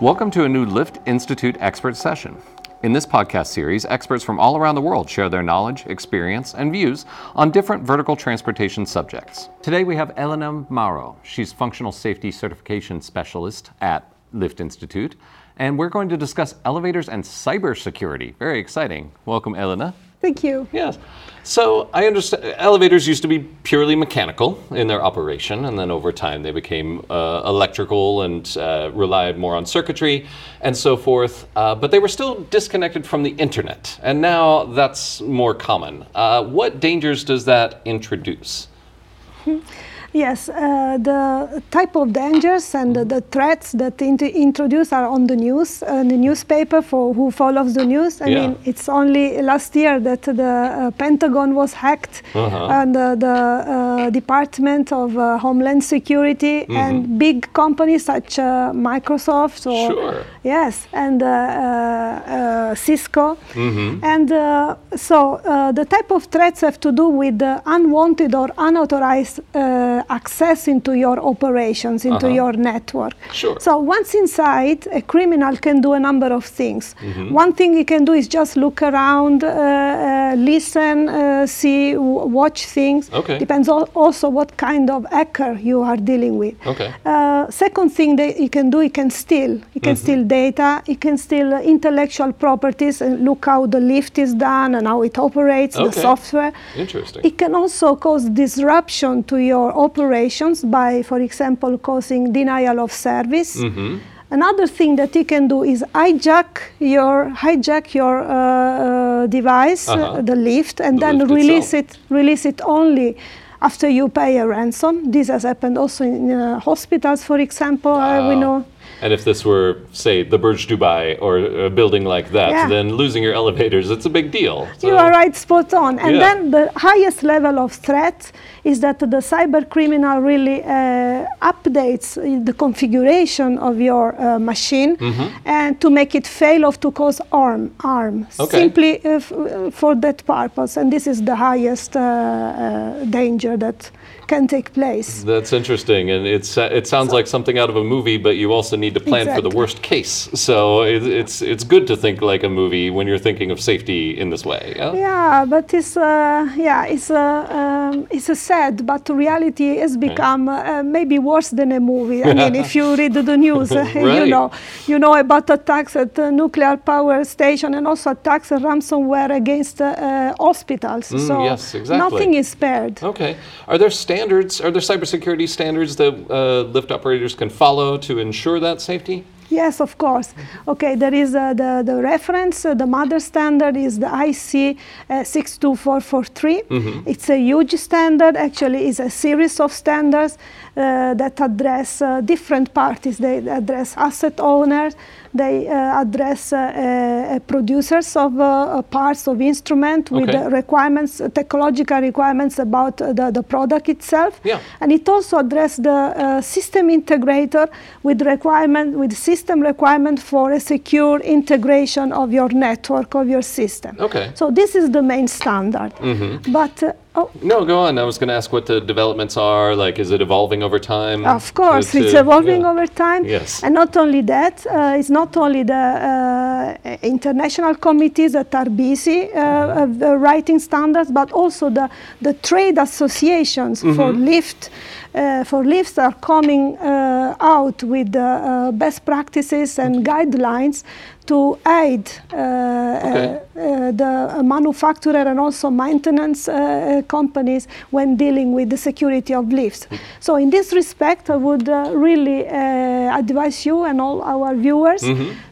Welcome to a new Lift Institute expert session. In this podcast series, experts from all around the world share their knowledge, experience, and views on different vertical transportation subjects. Today we have Elena Mauro. She's Functional Safety Certification Specialist at Lift Institute, and we're going to discuss elevators and cybersecurity. Very exciting. Welcome, Elena. Thank you. Yes. So I understand elevators used to be purely mechanical in their operation, and then over time they became uh, electrical and uh, relied more on circuitry and so forth. Uh, but they were still disconnected from the internet, and now that's more common. Uh, what dangers does that introduce? Yes, uh, the type of dangers and the, the threats that int- introduced are on the news, uh, the newspaper for who follows the news. I Yeah. mean, it's only last year that the uh, Pentagon was hacked Uh-huh. and uh, the uh, Department of uh, Homeland Security and big companies such uh, Microsoft or Sure. yes, and uh, uh, uh, Cisco. Mm-hmm. And uh, so uh, the type of threats have to do with the unwanted or unauthorized uh, access into your operations, into Uh-huh. your network. Sure. So once inside, a criminal can do a number of things. Mm-hmm. One thing he can do is just look around, uh, uh, listen, uh, see, w- watch things. Okay. Depends al- also what kind of hacker you are dealing with. Okay. Uh, second thing that he can do, he can steal. He can steal data. He can steal uh, intellectual properties and look how the lift is done and how it operates, the software. Interesting. It can also cause disruption to your operations by, for example, causing denial of service. Mm-hmm. Another thing that he can do is hijack your hijack your uh, uh, device, uh, Uh-huh. the lift, and The then lift release itself. it release it only after you pay a ransom. This has happened also in uh, hospitals, for example. Uh, we know. And if this were, say, the Burj Dubai or a building like that, Yeah. then losing your elevators, it's a big deal. You are right, spot on. And Yeah. then the highest level of threat is that the cyber criminal really uh, updates the configuration of your uh, machine and to make it fail or to cause harm, harm Okay. simply uh, f- uh, for that purpose. And this is the highest uh, uh, danger that can take place. That's interesting, and it's uh, it sounds like something out of a movie, but you also need to plan for the worst case. So it, it's it's good to think like a movie when you're thinking of safety in this way. Yeah. Yeah, but it's uh, yeah, it's uh, um, it's a sad, but reality has become uh, maybe worse than a movie. I mean, if you read the news, uh, you know, you know about attacks at nuclear power station and also attacks and ransomware against uh, uh, hospitals. so Mm, yes, exactly. nothing is spared. Okay. Are there standards? Are there cybersecurity standards that uh, lift operators can follow to ensure that safety? Yes, of course. Okay, there is uh, the, the reference, uh, the mother standard is the IEC uh, 62443. It's a huge standard, actually, it's a series of standards that address uh, different parties. They address asset owners, they uh, address uh, uh, producers of uh, uh, parts of instrument with Okay. uh, requirements, uh, technological requirements about uh, the, the product itself. Yeah. And it also addressed the uh, system integrator with requirement, with system requirement for a secure integration of your network, of your system. Okay. So this is the main standard. But uh, oh, No, go on. I was going to ask what the developments are. Like, is it evolving over time? Of course, it's to- evolving yeah. over time. Yes. And not only that, uh, it's not only the uh, international committees that are busy uh, Mm-hmm. writing standards, but also the, the trade associations Mm-hmm. for lift. Uh, for lifts are coming uh, out with the uh, best practices and guidelines to aid uh, Okay. uh, uh, the manufacturer and also maintenance companies when dealing with the security of lifts. So in this respect, I would really advise you and all our viewers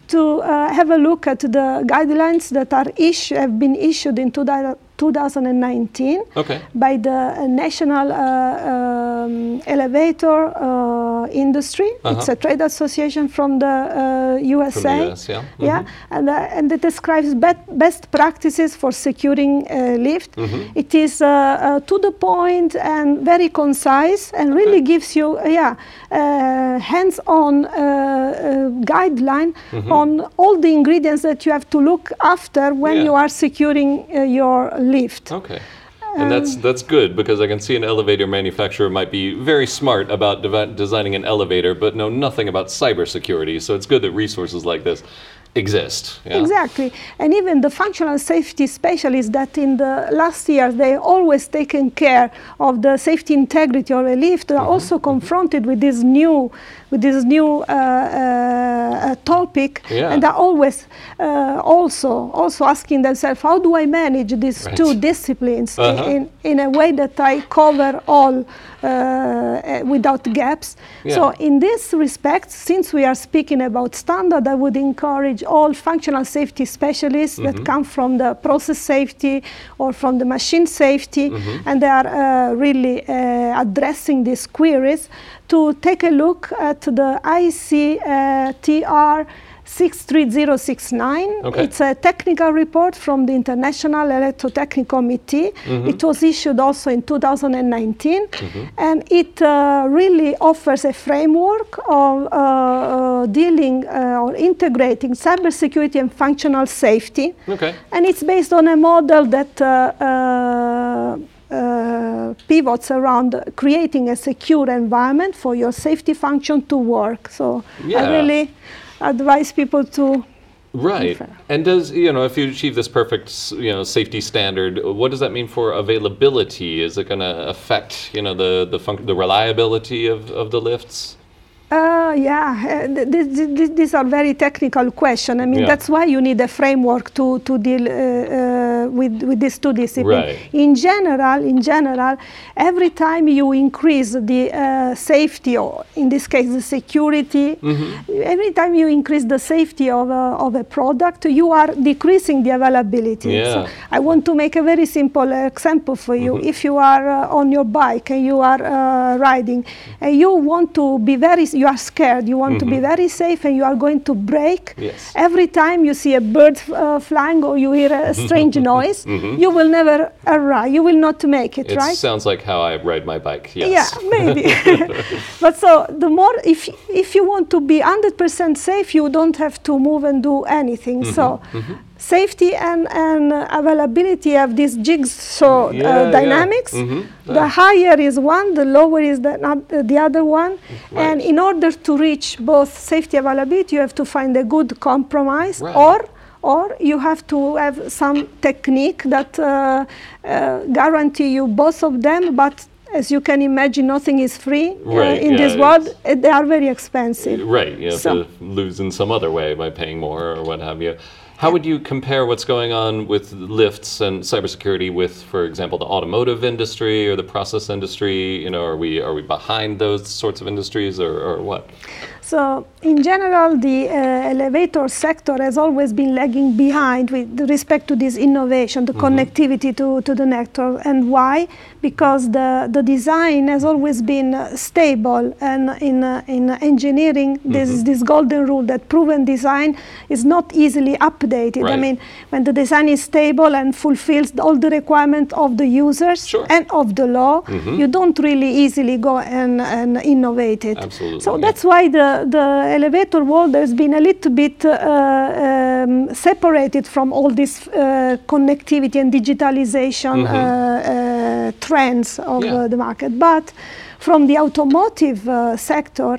to uh, have a look at the guidelines that are issue, have been issued in 2000 2019 Okay. by the National uh, um, Elevator uh, Industry. It's Uh-huh. a trade association from the uh, USA. US, yeah. Yeah, and, uh, and it describes bet- best practices for securing a lift. Mm-hmm. It is uh, uh, to the point and very concise, and really gives you, uh, yeah, uh, hands-on uh, uh, guideline Mm-hmm. on all the ingredients that you have to look after when Yeah. you are securing uh, your lift. Okay. And that's um, that's good because I can see an elevator manufacturer might be very smart about designing an elevator, but know nothing about cybersecurity. So it's good that resources like this exist. yeah? Exactly. And even the functional safety specialists that in the last years they always taken care of the safety integrity of a lift Mm-hmm. are also confronted with this new with this new uh, uh, uh, topic Yeah. and are always uh, also also asking themselves how do I manage these Right. two disciplines Uh-huh. in, in a way that I cover all uh, uh, without gaps. So in this respect, since we are speaking about standard, I would encourage all functional safety specialists Mm-hmm. that come from the process safety or from the machine safety, Mm-hmm. and they are uh, really uh, addressing these queries, to take a look at the ICTR 63069. Okay. It's a technical report from the International Electrotechnical Committee. Mm-hmm. It was issued also in 2019, and it uh, really offers a framework of uh, uh, dealing uh, or integrating cybersecurity and functional safety. Okay. And it's based on a model that uh, uh, uh, pivots around creating a secure environment for your safety function to work. So Yeah. I really advise people to Right. And does you know if you achieve this perfect you know safety standard, what does that mean for availability? Is it going to affect you know the the func- the reliability of, of the lifts? Uh, yeah, uh, th- th- th- th- these are very technical questions. I mean, Yeah. that's why you need a framework to, to deal uh, uh, with, with these two disciplines. Right. In general, in general, every time you increase the uh, safety, or in this case, the security, Mm-hmm. every time you increase the safety of a, of a product, you are decreasing the availability. Yeah. So I want to make a very simple example for you. Mm-hmm. If you are uh, on your bike and you are uh, riding, and you want to be very, you are scared, you want to be very safe, and you are going to brake. Mm-hmm. Yes. Every time you see a bird uh, flying or you hear a strange noise, you will never arrive. You will not make it, Mm-hmm. It right? sounds like how I ride my bike. Yes. Yeah, maybe. but so the more, if if you want to be 100% safe, you don't have to move and do anything. So. Safety and, and uh, availability of these jigsaw Yeah, uh, yeah. dynamics. Mhm. The higher is one, the lower is the, not, uh, the other one. And in order to reach both safety availability, you have to find a good compromise Right. or or you have to have some technique that uh, uh, guarantee you both of them but as you can imagine nothing is free uh, in yeah, this world Uh, they are very expensive Right. You have So- to lose in some other way by paying more or what have you. How would you compare what's going on with lifts and cybersecurity with, for example, the automotive industry or the process industry? You know, are we are we behind those sorts of industries or, or what? So, in general, the uh, elevator sector has always been lagging behind with respect to this innovation, the connectivity to, to the network. And why? Because the, the design has always been uh, stable. And in, uh, in engineering, this is this golden rule that proven design is not easily updated. I mean, when the design is stable and fulfills all the requirements of the users Sure. and of the law, you don't really easily go and, and innovate it. Absolutely, So yeah. that's why the, the elevator world has been a little bit uh, um, separated from all this uh, connectivity and digitalization uh, uh, trends of Yeah. the market. But from the automotive uh, sector,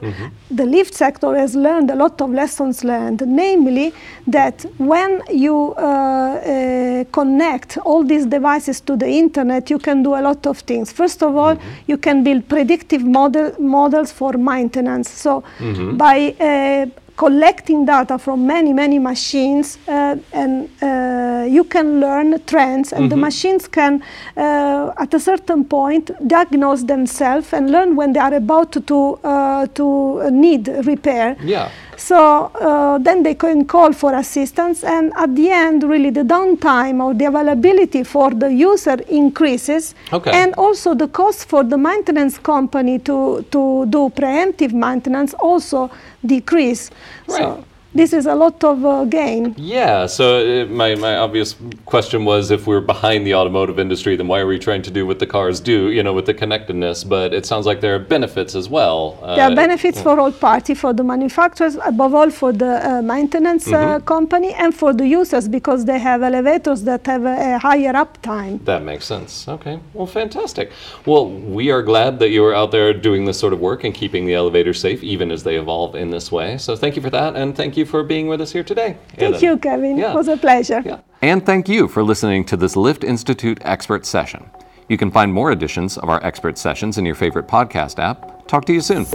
the lift sector has learned a lot of lessons learned, namely that when you uh, uh, connect all these devices to the internet, you can do a lot of things. First of all, you can build predictive model, models for maintenance. So by uh, collecting data from many many machines uh, and uh, you can learn trends and the machines can uh, at a certain point diagnose themselves and learn when they are about to to, uh, to need repair Yeah. So uh, then they can call for assistance, and at the end, really the downtime or the availability for the user increases, Okay. and also the cost for the maintenance company to to do preemptive maintenance also decrease. Right. So this is a lot of uh, gain. Yeah, so uh, my, my obvious question was if we're behind the automotive industry, then why are we trying to do what the cars do, you know, with the connectedness? But it sounds like there are benefits as well. There are benefits for all parties, for the manufacturers, above all for the uh, maintenance uh, company and for the users because they have elevators that have a, a higher uptime. That makes sense. Okay. Well, fantastic. Well, we are glad that you are out there doing this sort of work and keeping the elevators safe, even as they evolve in this way. So thank you for that, and thank you for being with us here today. Thank Ellen. you, Kevin. Yeah. It was a pleasure. Yeah. And thank you for listening to this Lift Institute expert session. You can find more editions of our expert sessions in your favorite podcast app. Talk to you soon.